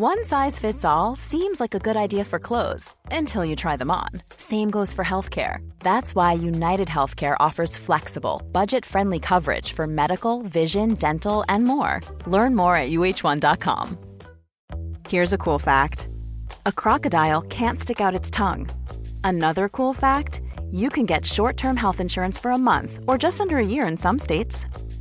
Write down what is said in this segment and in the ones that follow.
One size fits all seems like a good idea for clothes until you try them on. Same goes for healthcare. That's why United Healthcare offers flexible, budget friendly coverage for medical, vision, dental, and more. Learn more at uh1.com. Here's a cool fact a crocodile can't stick out its tongue. Another cool fact you can get short term health insurance for a month or just under a year in some states.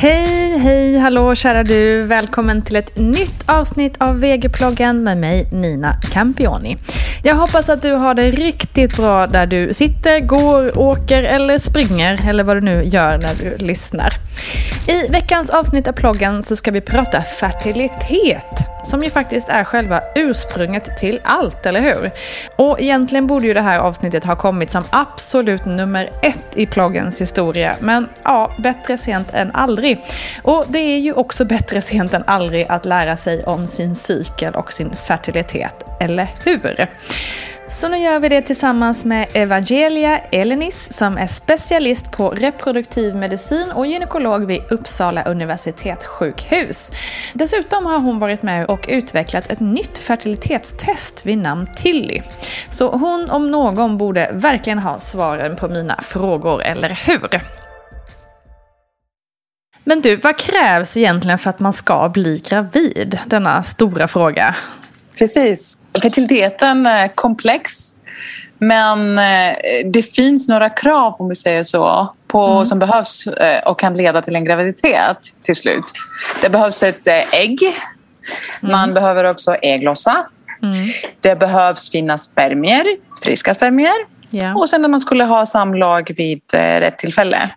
Hej, hej, hallå kära du. Välkommen till ett nytt avsnitt av VG-ploggen med mig Nina Campioni. Jag hoppas att du har det riktigt bra där du sitter, går, åker eller springer eller vad du nu gör när du lyssnar. I veckans avsnitt av ploggen så ska vi prata fertilitet som ju faktiskt är själva ursprunget till allt, eller hur? Och egentligen borde ju det här avsnittet ha kommit som absolut nummer ett i ploggens historia, men ja, bättre sent än aldrig. Och det är ju också bättre sent än aldrig att lära sig om sin cykel och sin fertilitet, eller hur? Så nu gör vi det tillsammans med Evangelia Elenis som är specialist på reproduktiv medicin och gynekolog vid Uppsala universitetssjukhus. Dessutom har hon varit med och utvecklat ett nytt fertilitetstest vid namn Tilly. Så hon om någon borde verkligen ha svaren på mina frågor, eller hur? Men du, vad krävs egentligen för att man ska bli gravid? Denna stora fråga. Precis. Fertiliteten är komplex. Men eh, det finns några krav, om vi säger så, på, mm. som behövs eh, och kan leda till en graviditet till slut. Det behövs ett eh, ägg. Mm. Man behöver också ägglossa. Mm. Det behövs finnas spermier, friska spermier. Yeah. Och sen när man skulle ha samlag vid rätt tillfälle.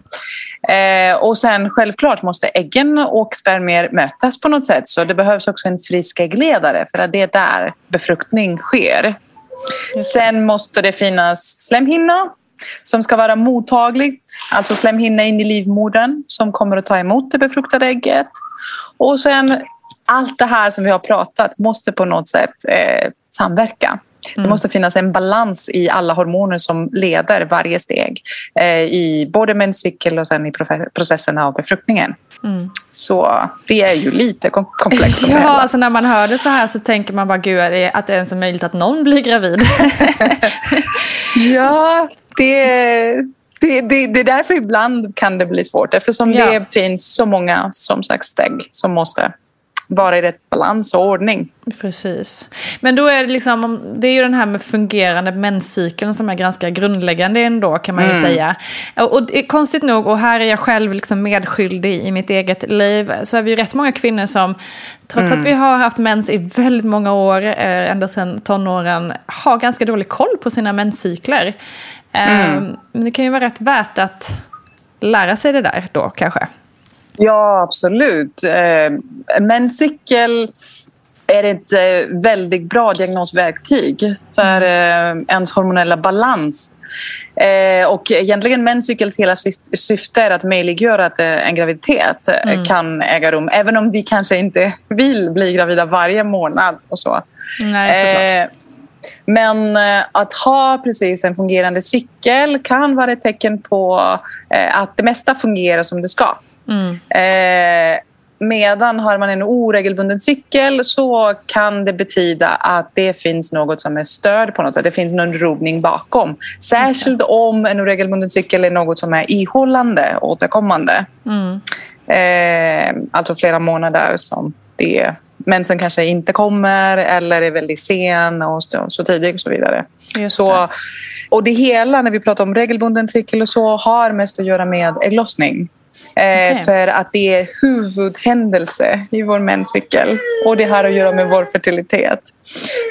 Eh, och sen självklart måste äggen och spermier mötas på något sätt. Så det behövs också en frisk äggledare för att det är där befruktning sker. Sen måste det finnas slemhinna som ska vara mottagligt, alltså slemhinna in i livmodern som kommer att ta emot det befruktade ägget. Och sen allt det här som vi har pratat måste på något sätt eh, samverka. Mm. Det måste finnas en balans i alla hormoner som leder varje steg eh, i både menscykel och sen i processen av befruktningen. Mm. Så det är ju lite komplext. ja, alltså när man hör det så här så tänker man bara gud, att det ens är möjligt att någon blir gravid. ja, det, det, det, det är därför ibland kan det bli svårt eftersom ja. det finns så många som sagt steg som måste vara i rätt balans och ordning. Precis. Men då är det liksom, det är ju den här med fungerande menscykeln som är ganska grundläggande ändå kan man ju mm. säga. Och, konstigt nog, och här är jag själv liksom medskyldig i mitt eget liv, så är vi ju rätt många kvinnor som, trots mm. att vi har haft mens i väldigt många år, eh, ända sedan tonåren, har ganska dålig koll på sina menscykler. Mm. Eh, men det kan ju vara rätt värt att lära sig det där då kanske. Ja, absolut. Eh, menscykel är ett eh, väldigt bra diagnosverktyg för eh, ens hormonella balans. Och egentligen menscykels hela syfte är att möjliggöra att en graviditet mm. kan äga rum. Även om vi kanske inte vill bli gravida varje månad och så. Nej, men att ha precis en fungerande cykel kan vara ett tecken på att det mesta fungerar som det ska. Mm. Medan har man en oregelbunden cykel så kan det betyda att det finns något som är störd på något sätt. Det finns någon rubbning bakom. Särskilt om en oregelbunden cykel är något som är ihållande, återkommande. Mm. Eh, alltså flera månader som det mensen kanske inte kommer eller är väldigt sen och så, tidig och så vidare. Så, och det hela när vi pratar om regelbunden cykel och så har mest att göra med ägglossning. Eh, okay. För att det är huvudhändelse i vår menscykel och det har att göra med vår fertilitet.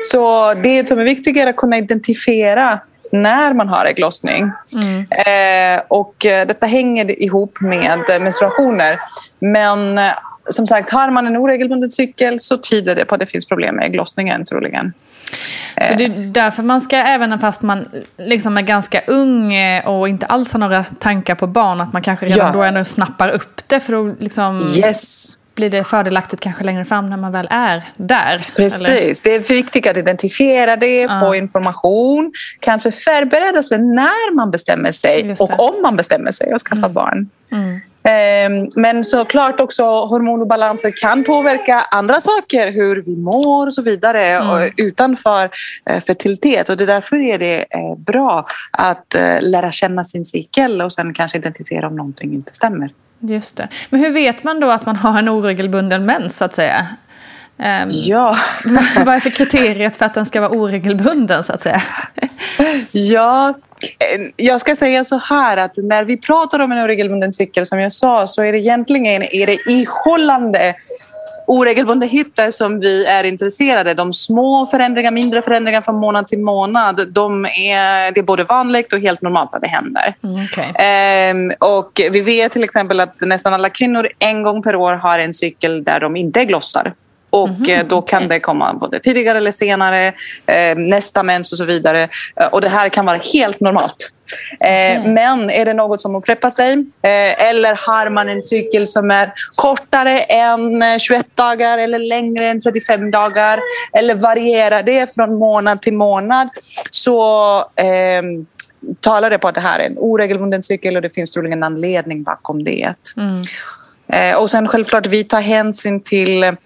Så det som är viktigare är att kunna identifiera när man har ägglossning. Mm. Eh, och eh, detta hänger ihop med menstruationer. Men eh, som sagt, har man en oregelbunden cykel så tyder det på att det finns problem med ägglossningen troligen. Så det är därför man ska, även fast man liksom är ganska ung eh, och inte alls har några tankar på barn, att man kanske redan ja. då ändå snappar upp det för då liksom yes. blir det fördelaktigt kanske längre fram när man väl är där. Precis, eller? det är viktigt att identifiera det, ja. få information, kanske förbereda sig när man bestämmer sig och om man bestämmer sig att skaffa mm. barn. Mm. Ehm, men såklart också hormonobalanser kan påverka andra saker, hur vi mår och så vidare mm. utanför eh, fertilitet. Och det därför är det eh, bra att eh, lära känna sin cykel och sen kanske identifiera om någonting inte stämmer. Just det. Men hur vet man då att man har en oregelbunden mens så att säga? Um, ja. vad är för kriteriet för att den ska vara oregelbunden så att säga? ja, jag ska säga så här att när vi pratar om en oregelbunden cykel som jag sa så är det egentligen är det ihållande oregelbundenheter som vi är intresserade. De små förändringar, mindre förändringar från månad till månad, de är, det är både vanligt och helt normalt att det händer. Mm, okay. ehm, och vi vet till exempel att nästan alla kvinnor en gång per år har en cykel där de inte glossar. Och mm, då kan det komma både tidigare eller senare, eh, nästa mens och så vidare. Eh, och det här kan vara helt normalt. Eh, Men är det något som upprepar sig eller har man en cykel som är kortare än 21 dagar eller längre än 35 dagar eller varierar det från månad till månad så eh, talar det på att det här är en oregelbunden cykel och det finns troligen en anledning bakom det. Mm. Och sen självklart vi tar hänsyn till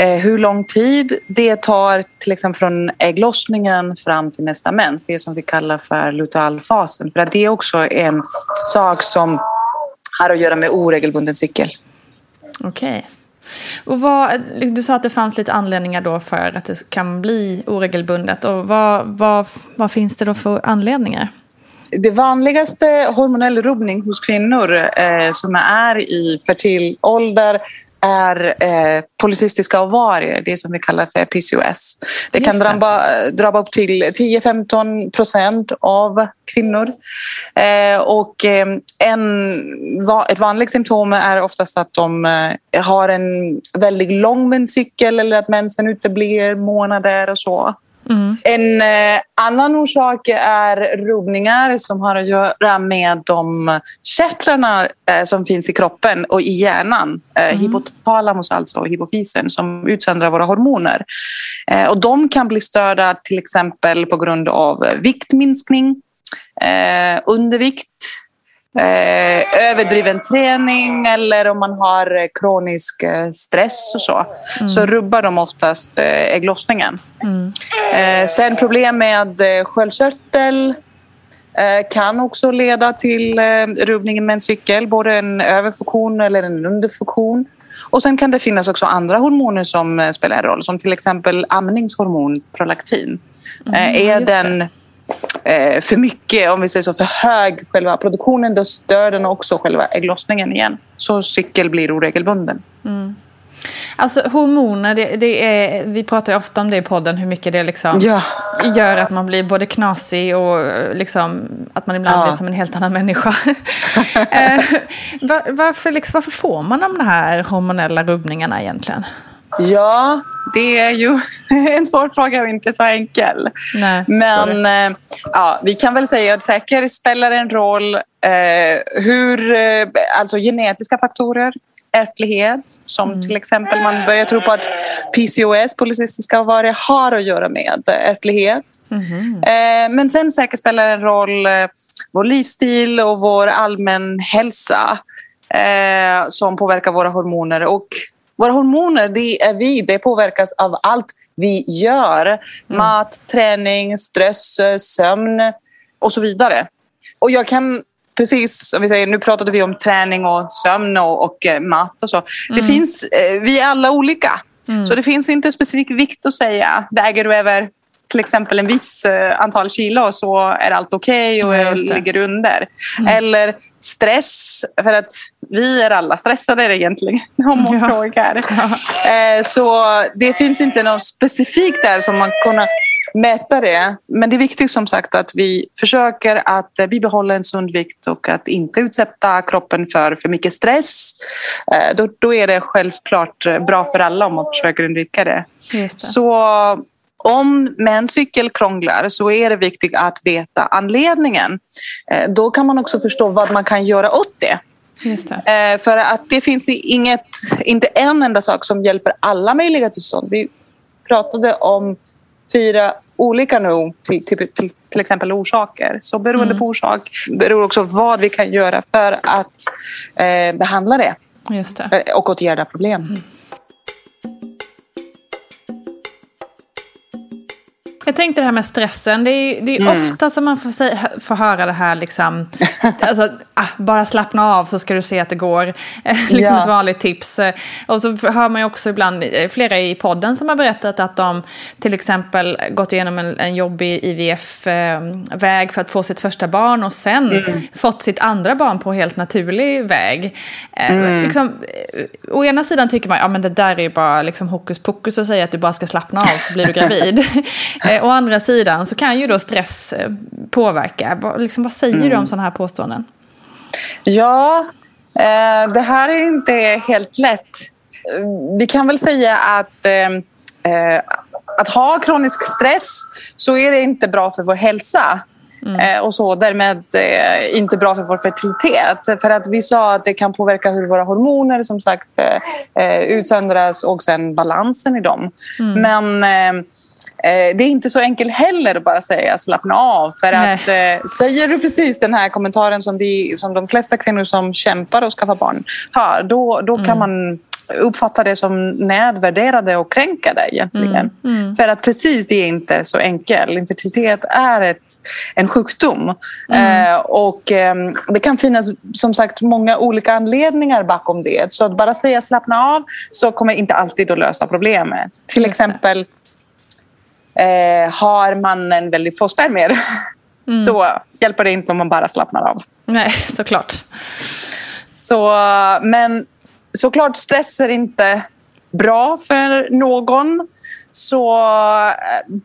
Eh, hur lång tid det tar till exempel från ägglossningen fram till nästa mens, det som vi kallar för lutealfasen. För det är också en sak som har att göra med oregelbunden cykel. Okej. Okay. du sa att det fanns lite anledningar då för att det kan bli oregelbundet. Och vad, vad, vad finns det då för anledningar? Det vanligaste hormonell rubbning hos kvinnor eh, som är i fertil ålder är eh, polycystiska ovarier, det som vi kallar för PCOS. Det kan drabba, drabba upp till 10-15 procent av kvinnor. Eh, och eh, en, va, ett vanligt symptom är oftast att de eh, har en väldigt lång menscykel eller att mensen uteblir månader och så. Mm. En eh, annan orsak är rubbningar som har att göra med de kärtlarna eh, som finns i kroppen och i hjärnan. Eh, mm. Hypotalamus, alltså hypofysen, som utsöndrar våra hormoner. Eh, och de kan bli störda till exempel på grund av viktminskning, eh, undervikt eh, överdriven träning eller om man har kronisk eh, stress och så, mm. så rubbar de oftast eh, ägglossningen. Mm. Eh, sen problem med eh, sköldkörtel eh, kan också leda till eh, rubbning med en cykel, både en överfunktion eller en underfunktion. Och sen kan det finnas också andra hormoner som spelar en roll, som till exempel amningshormon, prolaktin. Mm, är den eh, för mycket, om vi säger så, för hög själva produktionen, då stör den också själva ägglossningen igen. Så cykel blir oregelbunden. Mm. Alltså hormoner, det, det, är, vi pratar ju ofta om det i podden, hur mycket det liksom Ja. gör att man blir både knasig och liksom, att man ibland Ja. blir som en helt annan människa. eh, var, varför, liksom, varför får man de här hormonella rubbningarna egentligen? Ja, det är ju en svår fråga och inte så enkel. Nej, Men eh, ja, vi kan väl säga att säkert spelar en roll eh, hur, eh, alltså genetiska faktorer, ärftlighet, som till exempel man börjar tro på att PCOS, polycystiska ovarie, har att göra med ärftlighet. Eh, men sen säkert spelar en roll eh, vår livsstil och vår allmän hälsa eh, som påverkar våra hormoner. Och våra hormoner, det är vi. Det påverkas av allt vi gör. Mat, träning, stress, sömn och så vidare. Och jag kan precis som vi säger, nu pratade vi om träning och sömn och, och eh, mat och så. Det finns, eh, vi är alla olika. Så det finns inte specifik vikt att säga. Väger du över till exempel en viss eh, antal kilo så är allt okej och Ja, ligger under. Eller stress, för att vi är alla stressade egentligen om man Ja. frågar. Eh, Så det finns inte något specifikt där som man kan mäta det. Men det är viktigt som sagt att vi försöker att eh, bibehålla en sund vikt och att inte utsätta kroppen för för mycket stress. Eh, Då, då är det självklart bra för alla om man försöker undvika det. Det. Så om menscykel krånglar så är det viktigt att veta anledningen. Eh, Då kan man också förstå vad man kan göra åt det. Det. Eh, För att det finns inget, inte en enda sak som hjälper alla möjliga tillstånd. Vi pratade om fyra olika nu, till, till, till, till exempel orsaker. Så beroende på orsak beror också vad vi kan göra för att eh, behandla det Just det. eh, och åtgärda problem. Jag tänkte det här med stressen. Det är, det är Mm. ofta som man får, säga, får höra det här liksom. Alltså, ah, bara slappna av så ska du se att det går. Eh, liksom Ja. ett vanligt tips. Eh, Och så hör man ju också ibland eh, flera i podden som har berättat att de till exempel gått igenom en, en jobbig IVF-väg för att få sitt första barn och sen Mm. fått sitt andra barn på helt naturlig väg. Eh, Mm. Liksom, eh, å ena sidan tycker man ja men det där är ju bara liksom hokus pokus att säga att du bara ska slappna av så blir du gravid. eh, å andra sidan så kan ju då stress eh, påverka. Liksom, vad säger Mm. du om sådana här påståenden? Ja, eh, det här är inte helt lätt. Vi kan väl säga att eh, eh, att ha kronisk stress så är det inte bra för vår hälsa. Eh, och så därmed eh, inte bra för vår fertilitet. För att vi sa att det kan påverka hur våra hormoner som sagt utsöndras och sen balansen i dem. Men eh, Eh, Det är inte så enkelt heller att bara säga slappna av. För Nej. att eh, säger du precis den här kommentaren som, vi, som de flesta kvinnor som kämpar och skaffar barn har, då, då kan man uppfatta det som nedvärderade och kränkande egentligen. För att precis det är inte så enkelt. Infertilitet är ett, en sjukdom. Eh, och eh, det kan finnas som sagt många olika anledningar bakom det. Så att bara säga slappna av så kommer inte alltid att lösa problemet. Till exempel eh, har mannen väldigt få spermier så hjälper det inte om man bara slappnar av. Nej, såklart. Så, men såklart stress är inte bra för någon. Så eh,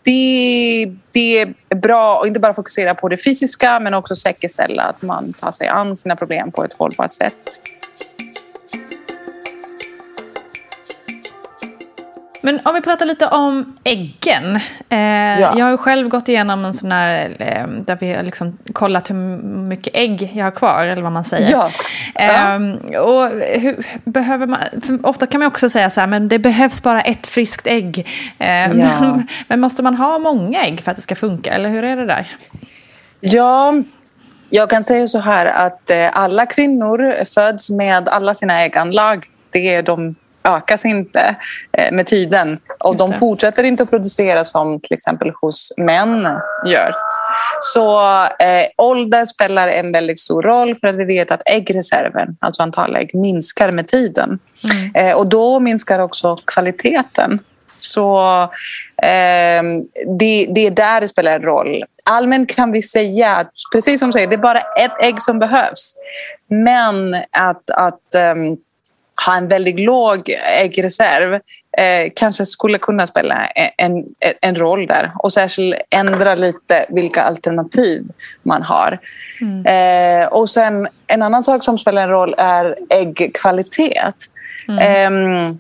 det, det är bra att inte bara fokusera på det fysiska men också säkerställa att man tar sig an sina problem på ett hållbart sätt. Men om vi pratar lite om äggen. Eh, Ja. Jag har själv gått igenom en sån här, eh, där vi har liksom kollat hur mycket ägg jag har kvar, eller vad man säger. Ja. Ehm, och hur, behöver man, ofta kan man också säga så här, men det behövs bara ett friskt ägg. Eh, men, men måste man ha många ägg för att det ska funka, eller hur är det där? Ja, jag kan säga så här att eh, alla kvinnor föds med alla sina ägganlag. Det, de ökas inte eh, med tiden och de fortsätter inte att producera som till exempel hos män gör. Så eh, ålder spelar en väldigt stor roll för att vi vet att äggreserven, alltså antal ägg, minskar med tiden. Eh, och då minskar också kvaliteten. Så eh, det, det är där det spelar en roll. Allmänt kan vi säga att, precis som du säger, det är bara ett ägg som behövs. Men att, att ehm, har en väldigt låg äggreserv eh, kanske skulle kunna spela en, en roll där och särskilt ändra lite vilka alternativ man har. Mm. Eh, och sen en annan sak som spelar en roll är äggkvalitet. Mm. Eh,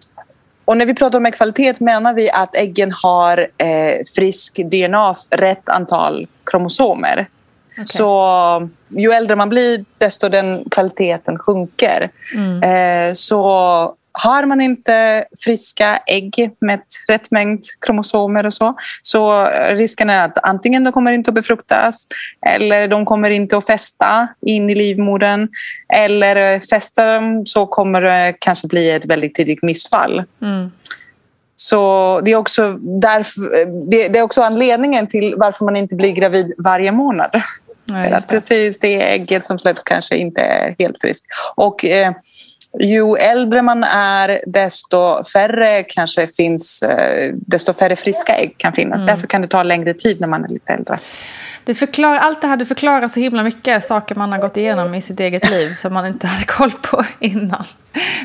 och när vi pratar om äggkvalitet menar vi att äggen har eh, frisk DNA, rätt antal kromosomer. Okay. Så ju äldre man blir, desto den kvaliteten sjunker. Mm. Eh, så har man inte friska ägg med rätt mängd kromosomer och så, så risken är att antingen de kommer inte att befruktas eller de kommer inte att fästa in i livmodern. Eller fästar de så kommer det kanske bli ett väldigt tidigt missfall. Mm. Så det är, också därför, det är också anledningen till varför man inte blir gravid varje månad. Ja, precis det ägget som släpps kanske inte är helt friskt. Och eh, ju äldre man är, desto färre kanske finns, eh, desto färre friska ägg kan finnas. Mm. Därför kan det ta längre tid när man är lite äldre. Det förklar, allt det hade förklarat så himla mycket saker man har gått igenom i sitt eget liv som man inte hade koll på innan.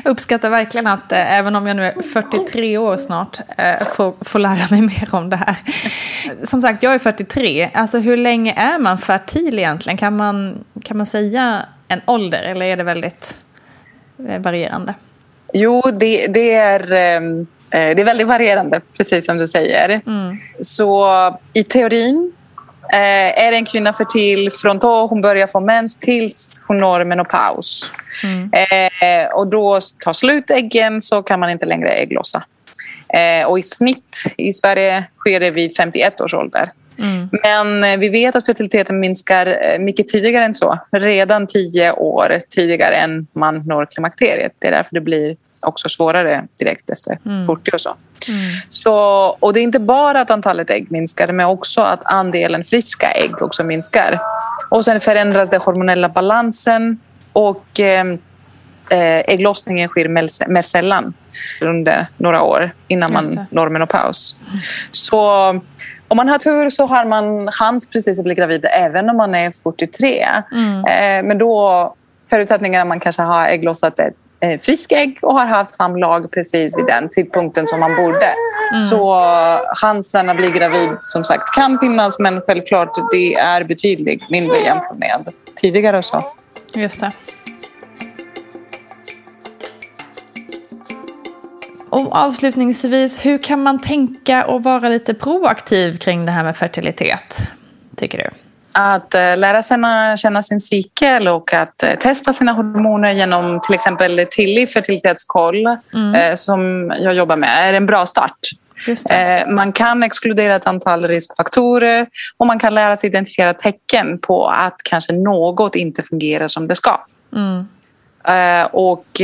Jag uppskattar verkligen att äh, även om jag nu är 43 år snart äh, får, får lära mig mer om det här. Som sagt, jag är 43. Alltså hur länge är man fertil egentligen? Kan man, kan man säga en ålder eller är det väldigt Eh, varierande? Jo, det, det är, ehm, eh, det är väldigt varierande, precis som du säger. Mm. Så i teorin eh, är en kvinna fertil från då hon börjar få mens tills hon når menopaus. Mm. och då tar slut äggen så kan man inte längre ägglossa. och i snitt i Sverige sker det vid 51 års ålder. Mm. Men eh, vi vet att fertiliteten minskar eh, mycket tidigare än så. Redan tio år tidigare än man når klimakteriet. Det är därför det blir också svårare direkt efter mm. 40 och så. Mm. så. Och det är inte bara att antalet ägg minskar men också att andelen friska ägg också minskar. Och sen förändras den hormonella balansen och eh, eh ägglossningen sker mer sällan under några år innan man når menopaus. Så om man har tur så har man chans precis att bli gravid även om man är 43. Mm. Eh, men då förutsättningen är att man kanske har ägglossat ett eh, frisk ägg och har haft samlag precis vid den tidpunkten som man borde. Mm. Så chansen att bli gravid som sagt kan finnas men självklart det är betydligt mindre jämfört med tidigare. Så. Just det. Och avslutningsvis, hur kan man tänka och vara lite proaktiv kring det här med fertilitet, tycker du? Att eh, lära sig känna sin cykel och att eh, testa sina hormoner genom till exempel Tilly fertilitetskoll mm. Eh, som jag jobbar med är en bra start. Man kan exkludera ett antal riskfaktorer och man kan lära sig identifiera tecken på att kanske något inte fungerar som det ska. Mm. Och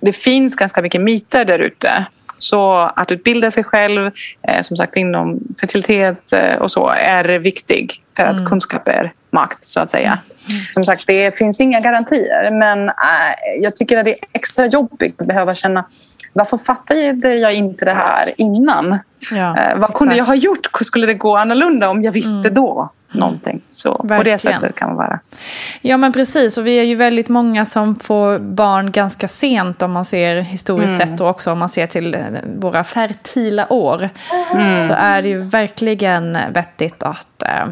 det finns ganska mycket myter där ute. Så att utbilda sig själv, eh, som sagt inom fertilitet eh, och så, är viktig för att mm. kunskap är makt, så att säga. Mm. Som sagt, det finns inga garantier, men äh, jag tycker att det är extra jobbigt att behöva känna varför fattade jag inte det här innan? Ja, vad kunde exakt. jag ha gjort? Skulle det gå annorlunda om jag visste mm. då? Någonting. Så på det sättet kan man vara. Ja men precis och vi är ju väldigt många som får barn ganska sent om man ser historiskt mm. sett och också om man ser till eh, våra fertila år. Mm. Så är det ju verkligen vettigt att äh,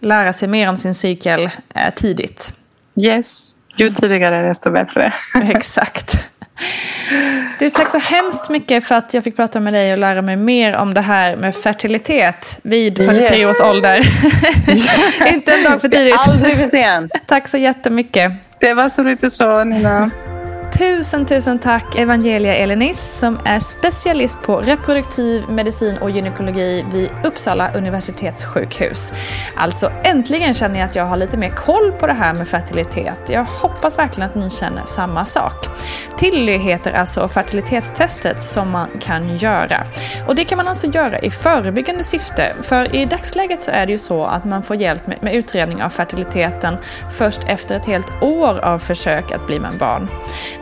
lära sig mer om sin cykel äh, tidigt. Yes, ju tidigare desto bättre. Exakt. Du, tack så hemskt mycket för att jag fick prata med dig och lära mig mer om det här med fertilitet vid 43 yeah. års ålder. Inte en dag för tidigt. Aldrig för sent. tack så jättemycket. Det var så lite så, Nina. Tusen, tusen tack Evangelia Elenis som är specialist på reproduktiv medicin och gynekologi vid Uppsala universitetssjukhus. Alltså äntligen känner jag att jag har lite mer koll på det här med fertilitet. Jag hoppas verkligen att ni känner samma sak. Tilly heter alltså fertilitetstestet som man kan göra. Och det kan man alltså göra i förebyggande syfte. För i dagsläget så är det ju så att man får hjälp med, med utredning av fertiliteten först efter ett helt år av försök att bli med barn.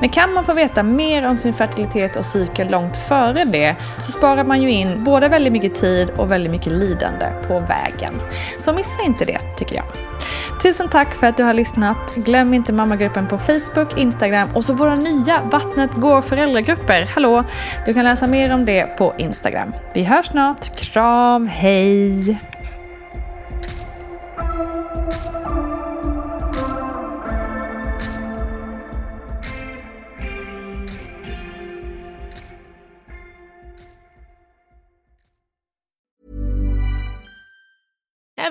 Men kan man få veta mer om sin fertilitet och cykel långt före det så sparar man ju in både väldigt mycket tid och väldigt mycket lidande på vägen. Så missa inte det tycker jag. Tusen tack för att du har lyssnat. Glöm inte mammagruppen på Facebook, Instagram och så våra nya Vattnet går föräldragrupper. Hallå! Du kan läsa mer om det på Instagram. Vi hörs snart. Kram, hej!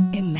Imagine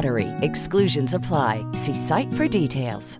BUTTERY. Exclusions apply. See site for details.